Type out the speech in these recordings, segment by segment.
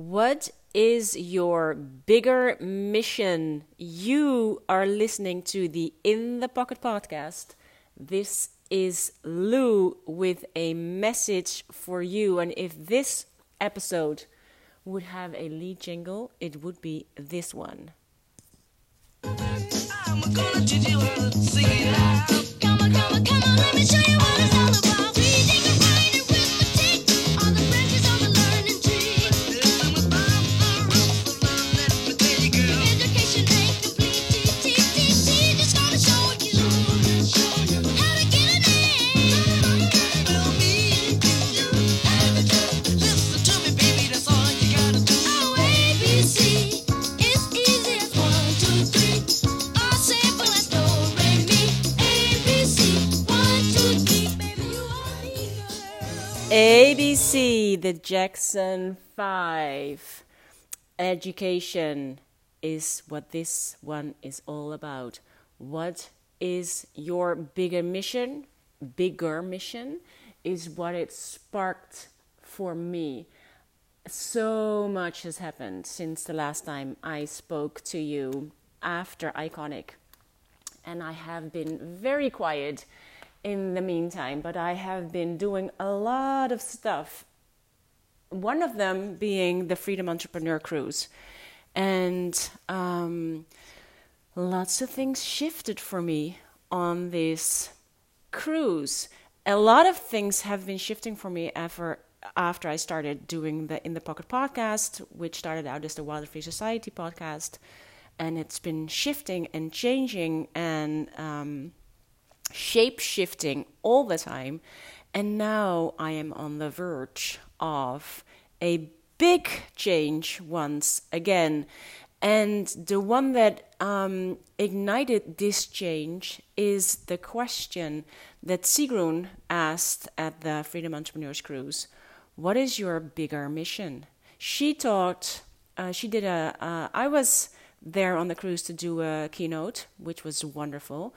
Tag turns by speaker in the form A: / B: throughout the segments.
A: What is your bigger mission? You are listening to the In the Pocket podcast. This is Lou with a message for you. And if this episode would have a lead jingle, it would be this one. Come on, come on, come on, the Jackson 5. Education is what this one is all about. What is your bigger mission? Bigger mission is what it sparked for me. So much has happened since the last time I spoke to you after Iconic. And I have been very quiet in the meantime, but I have been doing a lot of stuff. One of them being the Freedom Entrepreneur Cruise. And um, lots of things shifted for me on this cruise. A lot of things have been shifting for me after after I started doing the In the Pocket podcast, which started out as the Wilder Free Society podcast, and it's been shifting and changing and um, shape shifting all the time. And now I am on the verge of a big change once again. And the one that um, ignited this change is the question that Sigrun asked at the Freedom Entrepreneurs Cruise What is your bigger mission? She talked, uh, she did a. Uh, I was there on the cruise to do a keynote, which was wonderful.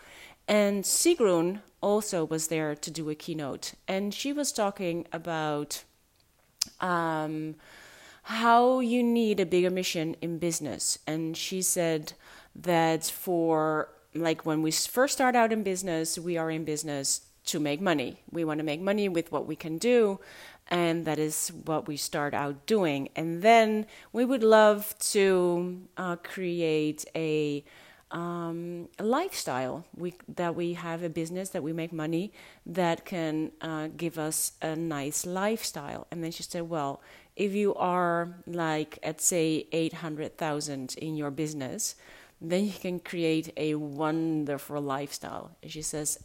A: And Sigrun also was there to do a keynote, and she was talking about um, how you need a bigger mission in business. And she said that for like when we first start out in business, we are in business to make money. We want to make money with what we can do, and that is what we start out doing. And then we would love to uh, create a um, lifestyle we, that we have a business that we make money that can uh, give us a nice lifestyle. And then she said well if you are like at say 800000 in your business then you can create a wonderful lifestyle. And she says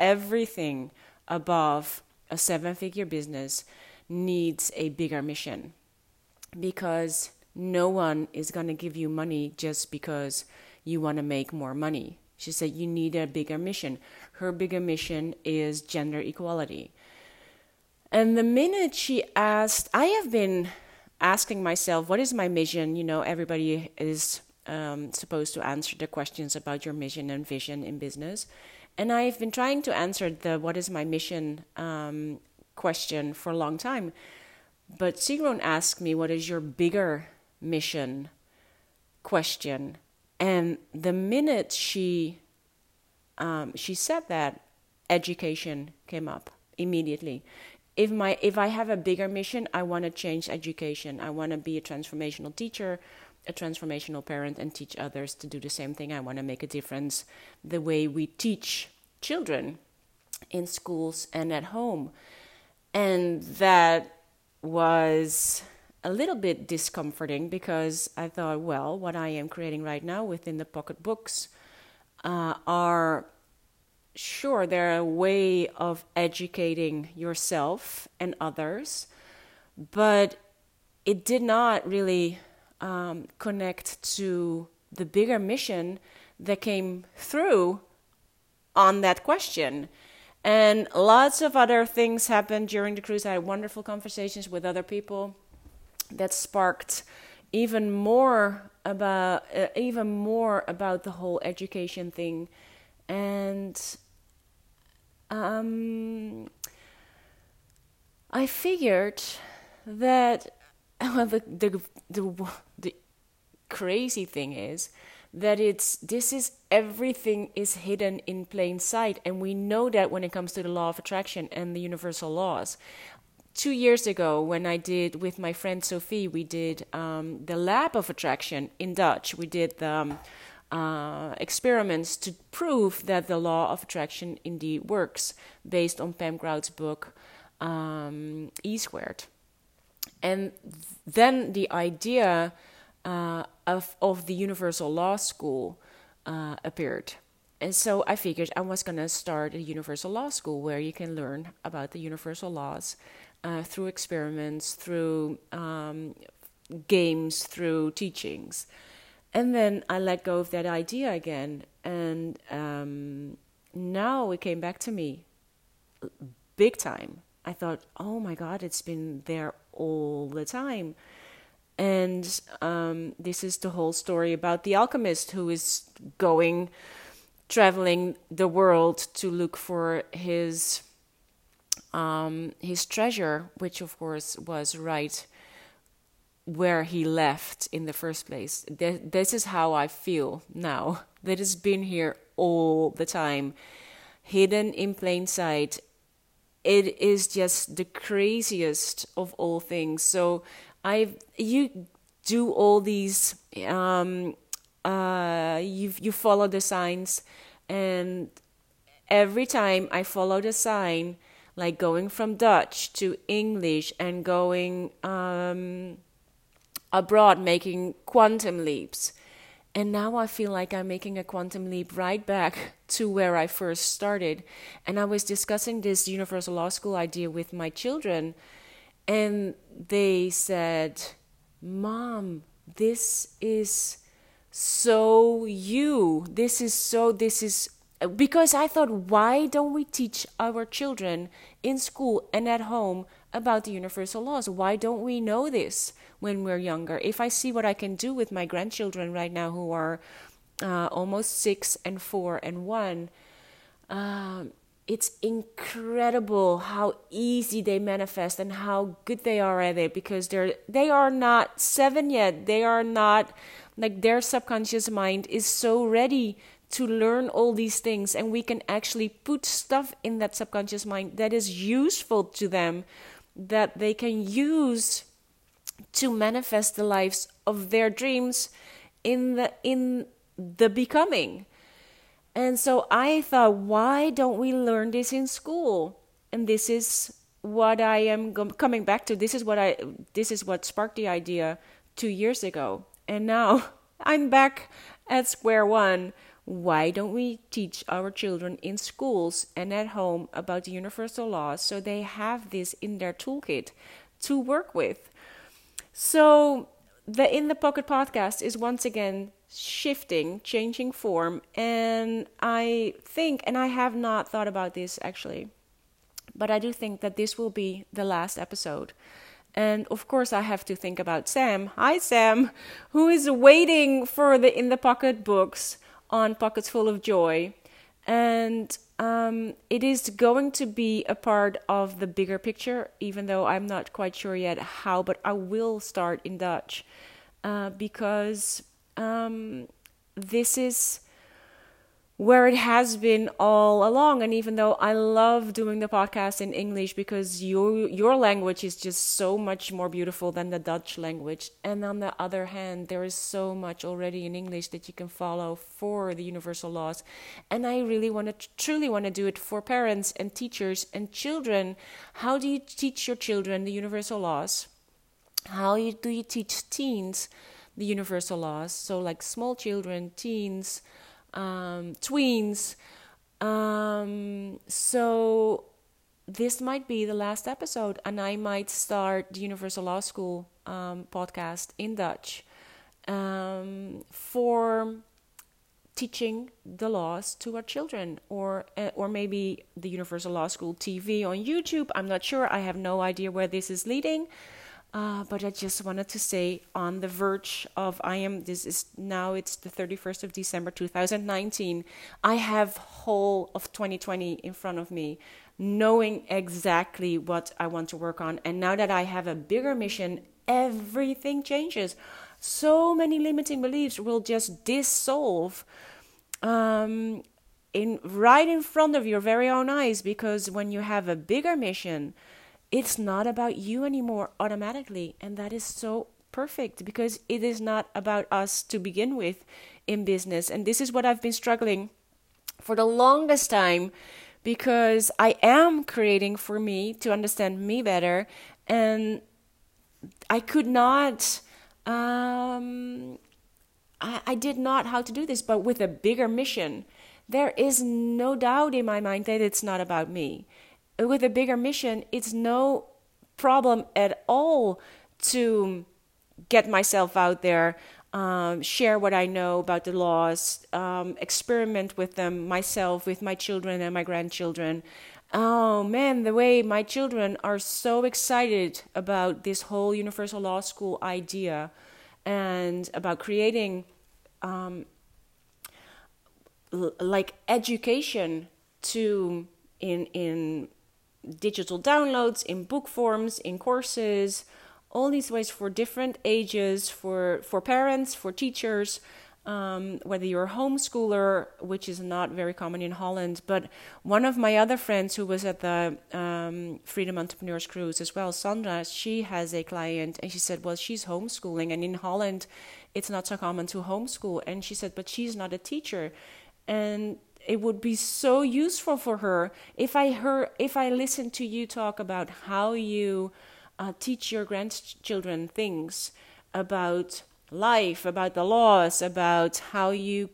A: everything above a seven figure business needs a bigger mission because no one is going to give you money just because you want to make more money. She said you need a bigger mission. Her bigger mission is gender equality. And the minute she asked, I have been asking myself, what is my mission? You know, everybody is um, supposed to answer the questions about your mission and vision in business. And I've been trying to answer the what is my mission um, question for a long time. But Sigrun asked me, what is your bigger mission question? And the minute she um, she said that, education came up immediately. If my if I have a bigger mission, I want to change education. I want to be a transformational teacher, a transformational parent, and teach others to do the same thing. I want to make a difference the way we teach children in schools and at home, and that was a little bit discomforting because I thought, well, what I am creating right now within the pocket books uh, are sure they're a way of educating yourself and others, but it did not really um, connect to the bigger mission that came through on that question. And lots of other things happened during the cruise. I had wonderful conversations with other people that sparked even more about uh, even more about the whole education thing. And um, I figured that well, the, the, the, the crazy thing is that it's this is everything is hidden in plain sight and we know that when it comes to the law of attraction and the universal laws two years ago when i did with my friend sophie we did um, the lab of attraction in dutch we did the um, uh, experiments to prove that the law of attraction indeed works based on pam grout's book um, e squared and then the idea uh, of of the Universal Law School uh, appeared. And so I figured I was going to start a universal law school where you can learn about the universal laws uh, through experiments, through um, games, through teachings. And then I let go of that idea again. And um, now it came back to me big time. I thought, oh my God, it's been there all the time. And um, this is the whole story about the alchemist who is going, traveling the world to look for his um, his treasure, which of course was right where he left in the first place. This is how I feel now. That has been here all the time, hidden in plain sight. It is just the craziest of all things. So I you do all these um, uh, you you follow the signs and every time I follow the sign like going from Dutch to English and going um, abroad making quantum leaps and now I feel like I'm making a quantum leap right back to where I first started. And I was discussing this universal law school idea with my children and they said, Mom, this is so you. This is so, this is. Because I thought, why don't we teach our children in school and at home about the universal laws? Why don't we know this when we're younger? If I see what I can do with my grandchildren right now who are uh, almost six and four and one, um, it's incredible how easy they manifest and how good they are at it because they're they are not seven yet they are not like their subconscious mind is so ready to learn all these things and we can actually put stuff in that subconscious mind that is useful to them that they can use to manifest the lives of their dreams in the in the becoming and so I thought, why don't we learn this in school? And this is what I am coming back to. This is what I this is what sparked the idea 2 years ago. And now I'm back at square one. Why don't we teach our children in schools and at home about the universal laws so they have this in their toolkit to work with? So the In the Pocket podcast is once again shifting, changing form. And I think, and I have not thought about this actually, but I do think that this will be the last episode. And of course, I have to think about Sam. Hi, Sam, who is waiting for the In the Pocket books on Pockets Full of Joy. And um, it is going to be a part of the bigger picture, even though I'm not quite sure yet how, but I will start in Dutch uh, because um, this is where it has been all along. And even though I love doing the podcast in English because your your language is just so much more beautiful than the Dutch language. And on the other hand there is so much already in English that you can follow for the universal laws. And I really want to truly want to do it for parents and teachers and children. How do you teach your children the universal laws? How do you teach teens the universal laws. So, like small children, teens, um, tweens. Um, so, this might be the last episode, and I might start the Universal Law School um, podcast in Dutch um, for teaching the laws to our children, or uh, or maybe the Universal Law School TV on YouTube. I'm not sure. I have no idea where this is leading. Uh, but I just wanted to say on the verge of I am this is now it's the 31st of December 2019. I have whole of 2020 in front of me, knowing exactly what I want to work on. And now that I have a bigger mission everything changes. So many limiting beliefs will just dissolve um, in right in front of your very own eyes because when you have a bigger mission, it's not about you anymore automatically, and that is so perfect because it is not about us to begin with in business. And this is what I've been struggling for the longest time because I am creating for me to understand me better, and I could not. Um, I, I did not how to do this, but with a bigger mission, there is no doubt in my mind that it's not about me. With a bigger mission, it's no problem at all to get myself out there, um, share what I know about the laws, um, experiment with them myself, with my children and my grandchildren. Oh man, the way my children are so excited about this whole universal law school idea and about creating um, l- like education to in in digital downloads, in book forms, in courses, all these ways for different ages, for for parents, for teachers, um, whether you're a homeschooler, which is not very common in Holland. But one of my other friends who was at the um, Freedom Entrepreneurs Cruise as well, Sandra, she has a client and she said, well, she's homeschooling. And in Holland, it's not so common to homeschool. And she said, but she's not a teacher. And it would be so useful for her if I heard, if I listened to you talk about how you uh, teach your grandchildren things about life, about the laws, about how you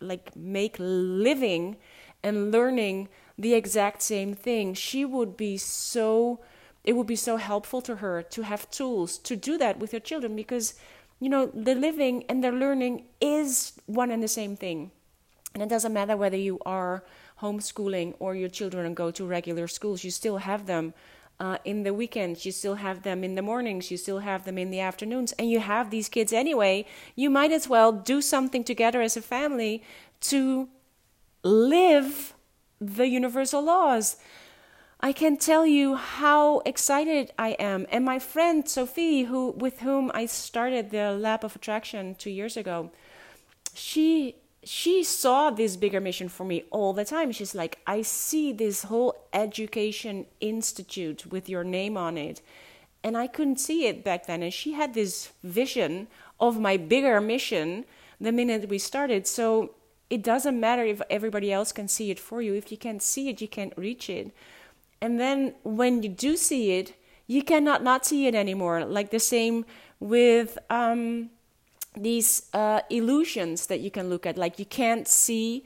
A: like make living and learning the exact same thing. She would be so it would be so helpful to her to have tools to do that with your children because you know the living and the learning is one and the same thing. And it doesn't matter whether you are homeschooling or your children go to regular schools, you still have them uh, in the weekends, you still have them in the mornings, you still have them in the afternoons, and you have these kids anyway. You might as well do something together as a family to live the universal laws. I can tell you how excited I am. And my friend Sophie, who with whom I started the Lab of Attraction two years ago, she she saw this bigger mission for me all the time. She's like, I see this whole education institute with your name on it. And I couldn't see it back then. And she had this vision of my bigger mission the minute we started. So it doesn't matter if everybody else can see it for you. If you can't see it, you can't reach it. And then when you do see it, you cannot not see it anymore. Like the same with um, these uh, illusions that you can look at. Like you can't see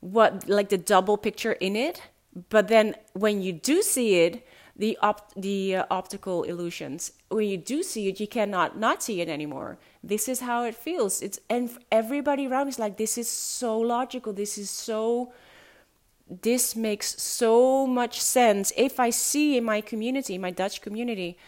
A: what like the double picture in it but then when you do see it the op- the uh, optical illusions when you do see it you cannot not see it anymore. This is how it feels. It's and everybody around is like this is so logical. This is so this makes so much sense. If i see in my community my dutch community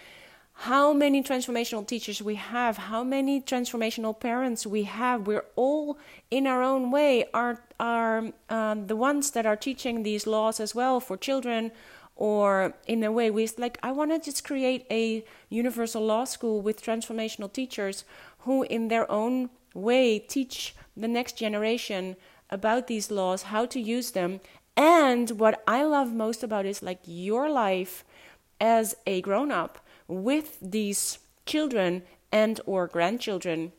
A: how many transformational teachers we have, how many transformational parents we have. We're all, in our own way, are are um, the ones that are teaching these laws as well for children, or in a way, we like. I want to just create a universal law school with transformational teachers who, in their own way, teach the next generation about these laws, how to use them, and what I love most about is like your life as a grown up with these children and or grandchildren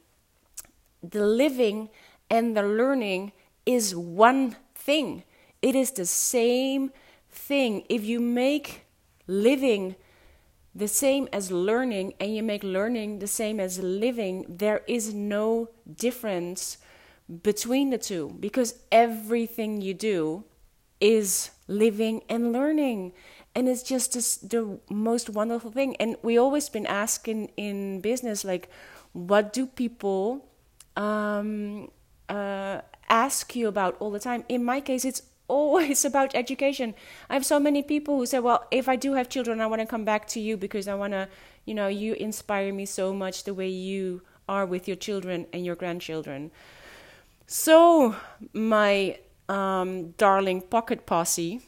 A: the living and the learning is one thing. It is the same thing. If you make living the same as learning and you make learning the same as living there is no difference between the two because everything you do is living and learning and it's just the most wonderful thing. And we always been asking in business like what do people um, uh, ask you about all the time? In my case it's always about education. I have so many people who say well if i do have children i want to come back to you because i want to you know you inspire me so much the way you are with your children and your grandchildren. So my um, darling pocket posse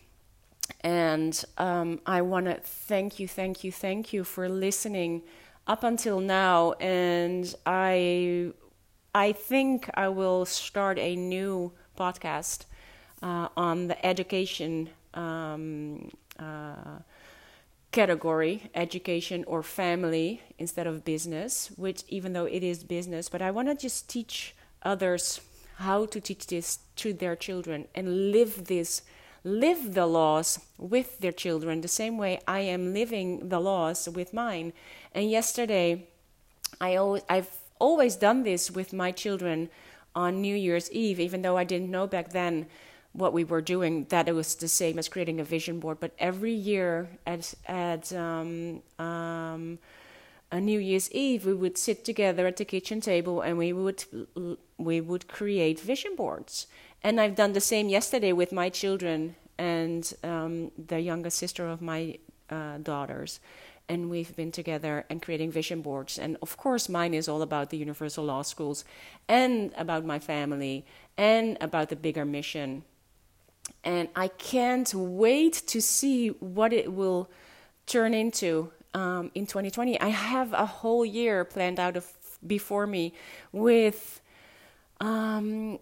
A: and um, I want to thank you, thank you, thank you for listening up until now, and I I think I will start a new podcast uh, on the education um, uh, category, education or family instead of business. Which even though it is business, but I want to just teach others how to teach this to their children and live this live the laws with their children the same way I am living the laws with mine. And yesterday, I always, I've always done this with my children on New Year's Eve, even though I didn't know back then what we were doing that it was the same as creating a vision board. But every year at at um, um, a New Year's Eve, we would sit together at the kitchen table and we would we would create vision boards. And I've done the same yesterday with my children and um, the younger sister of my uh, daughters. And we've been together and creating vision boards. And of course, mine is all about the Universal Law Schools and about my family and about the bigger mission. And I can't wait to see what it will turn into um, in 2020. I have a whole year planned out of, before me with um,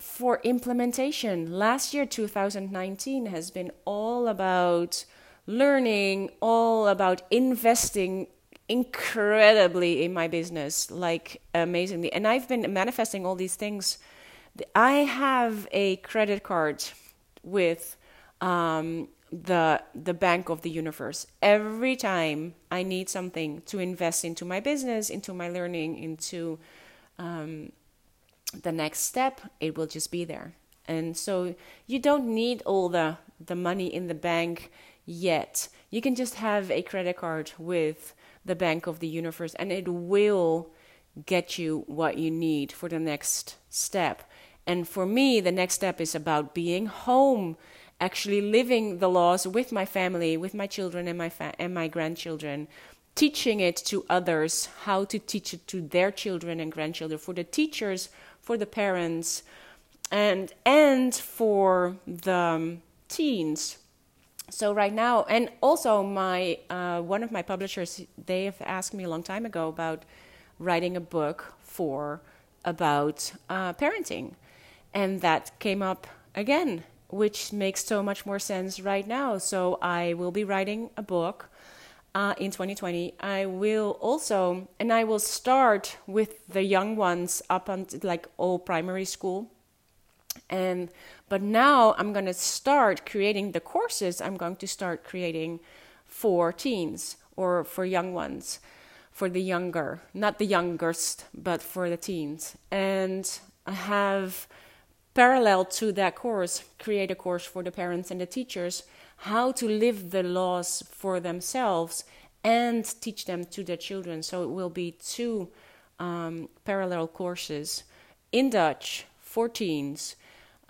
A: for implementation. Last year, 2019, has been all about learning, all about investing incredibly in my business, like amazingly. And I've been manifesting all these things. I have a credit card with um, the the bank of the universe every time i need something to invest into my business into my learning into um, the next step it will just be there. And so you don't need all the the money in the bank yet. You can just have a credit card with the bank of the universe and it will get you what you need for the next step. And for me the next step is about being home actually living the laws with my family, with my children and my fa- and my grandchildren, teaching it to others, how to teach it to their children and grandchildren, for the teachers, for the parents, and and for the um, teens. So right now, and also my uh, one of my publishers, they have asked me a long time ago about writing a book for about uh, parenting, and that came up again which makes so much more sense right now. So I will be writing a book uh, in 2020. I will also, and I will start with the young ones up until like all primary school. And but now I'm going to start creating the courses. I'm going to start creating for teens or for young ones, for the younger, not the youngest, but for the teens. And I have parallel to that course, create a course for the parents and the teachers how to live the laws for themselves and teach them to their children. So it will be two um, parallel courses in Dutch for teens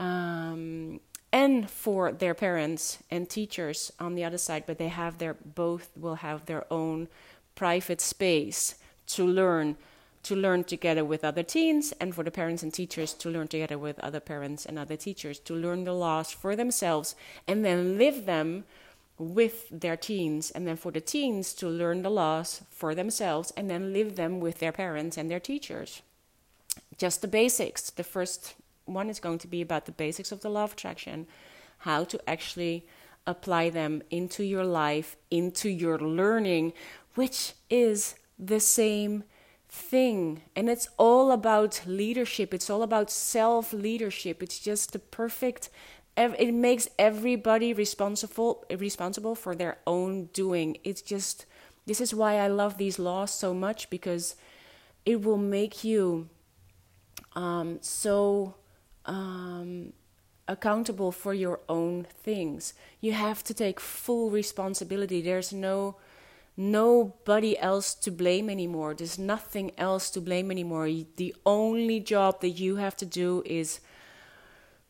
A: um, and for their parents and teachers on the other side. But they have their both will have their own private space to learn to learn together with other teens, and for the parents and teachers to learn together with other parents and other teachers to learn the laws for themselves and then live them with their teens, and then for the teens to learn the laws for themselves and then live them with their parents and their teachers. Just the basics. The first one is going to be about the basics of the law of attraction, how to actually apply them into your life, into your learning, which is the same thing. And it's all about leadership. It's all about self leadership it's just the perfect it makes everybody responsible responsible for their own doing. It's just this is why i love these laws so much because it will make you um, so um, accountable for your own things. You have to take full responsibility. There's no nobody else to blame anymore. There's nothing else to blame anymore. The only job that you have to do is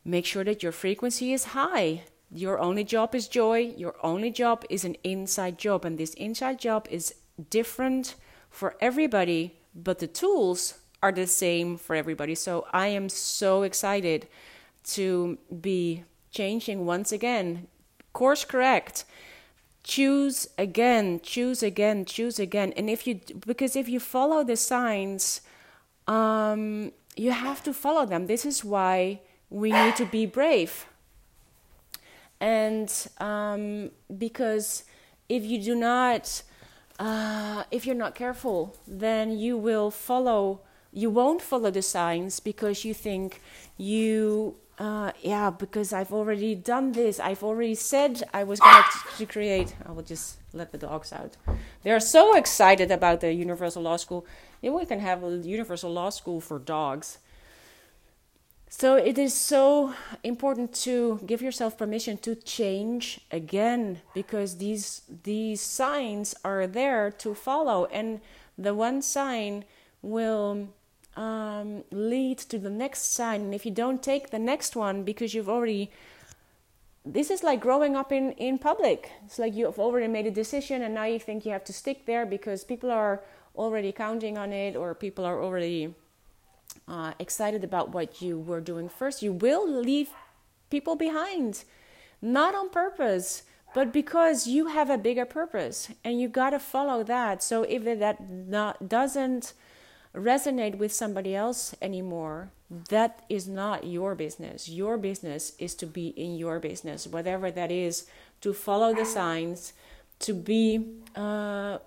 A: make sure that your frequency is high. Your only job is joy. Your only job is an inside job. And this inside job is different for everybody, but the tools are the same for everybody. So I am so excited to be changing once again, course correct choose again, choose again, choose again. And if you, because if you follow the signs, um, you have to follow them. This is why we need to be brave. And um, because if you do not, uh, if you're not careful, then you will follow, you won't follow the signs because you think you uh, yeah, because I've already done this. I've already said I was going to create. I will just let the dogs out. They're so excited about the Universal Law School. Yeah, we can have a Universal Law School for dogs. So it is so important to give yourself permission to change again because these these signs are there to follow, and the one sign will um, lead to the next sign. And if you don't take the next one because you've already this is like growing up in, in public. It's like you've already made a decision and now you think you have to stick there because people are already counting on it or people are already uh, excited about what you were doing first. You will leave people behind, not on purpose, but because you have a bigger purpose and you got to follow that. So if that not, doesn't resonate with somebody else anymore, that is not your business. Your business is to be in your business, whatever that is, to follow the signs, to be uh,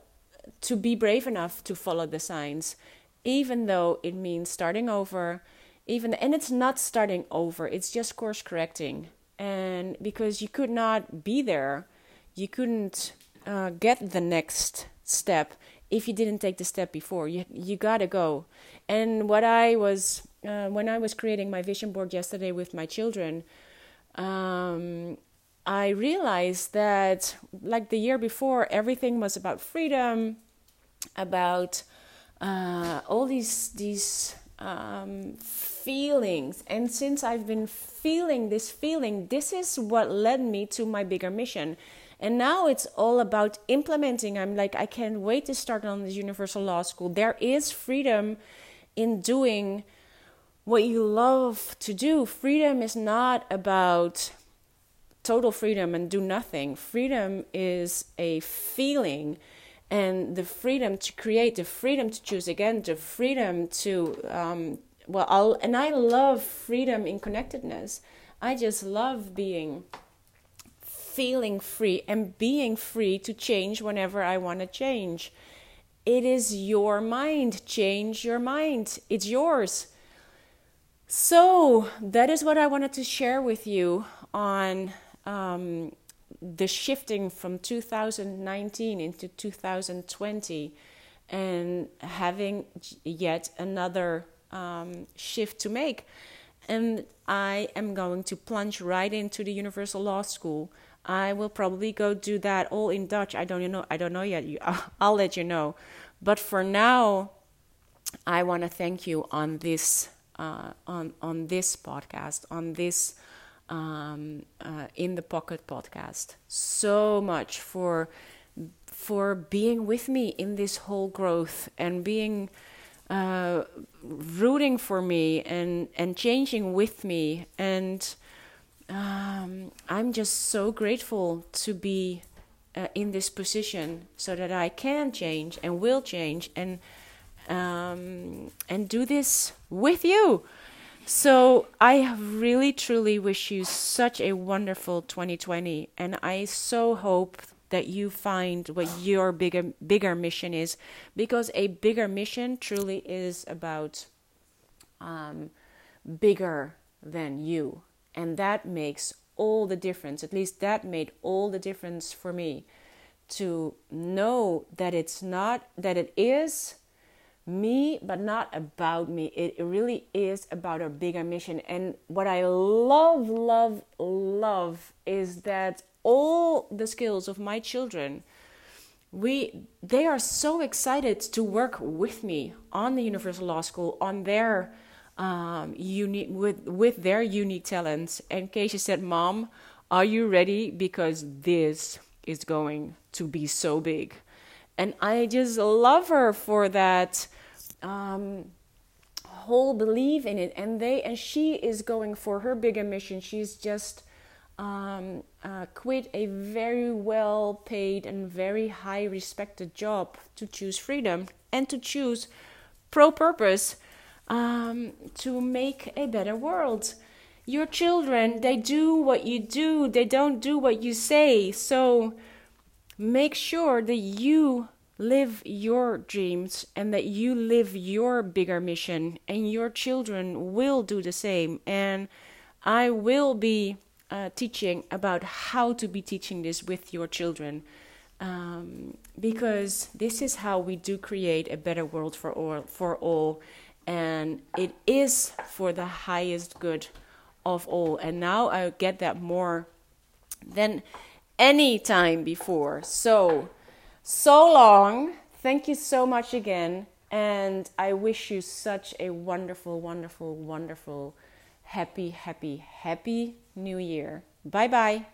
A: to be brave enough to follow the signs, even though it means starting over. Even and it's not starting over; it's just course correcting. And because you could not be there, you couldn't uh, get the next step if you didn't take the step before. You you gotta go. And what I was uh, when I was creating my vision board yesterday with my children, um, I realized that like the year before, everything was about freedom, about uh, all these these um, feelings. And since I've been feeling this feeling, this is what led me to my bigger mission. And now it's all about implementing. I'm like, I can't wait to start on this universal law school. There is freedom in doing what you love to do. Freedom is not about total freedom and do nothing. Freedom is a feeling and the freedom to create, the freedom to choose again, the freedom to, um, well, I'll, and I love freedom in connectedness. I just love being feeling free and being free to change whenever I want to change. It is your mind. Change your mind. It's yours. So, that is what I wanted to share with you on um, the shifting from 2019 into 2020 and having yet another um, shift to make. And I am going to plunge right into the Universal Law School. I will probably go do that all in Dutch. I don't know. I don't know yet. I'll let you know. But for now, I want to thank you on this uh, on on this podcast on this um, uh, in the pocket podcast so much for for being with me in this whole growth and being uh, rooting for me and and changing with me and um, I'm just so grateful to be uh, in this position so that I can change and will change and um, and do this with you. So I really truly wish you such a wonderful 2020 and I so hope that you find what your bigger bigger mission is because a bigger mission truly is about um, bigger than you and that makes all the difference. At least that made all the difference for me to know that it's not, that it is me, but not about me. It really is about a bigger mission. And what I love, love, love is that all the skills of my children we they are so excited to work with me on the universal law school on their um, unique with with their unique talents. And Keisha said, "Mom, are you ready? Because this is going to be so big." And I just love her for that um, whole belief in it. And they and she is going for her bigger mission. She's just um, uh, quit a very well paid and very high respected job to choose freedom and to choose pro purpose um, to make a better world. Your children, they do what you do, they don't do what you say. So make sure that you live your dreams and that you live your bigger mission, and your children will do the same. And I will be uh, teaching about how to be teaching this with your children. Um, because this is how we do create a better world for all, for all, and it is for the highest good of all. And now I get that more than any time before. So, so long. Thank you so much again. And I wish you such a wonderful, wonderful, wonderful, happy, happy, happy new year. Bye bye.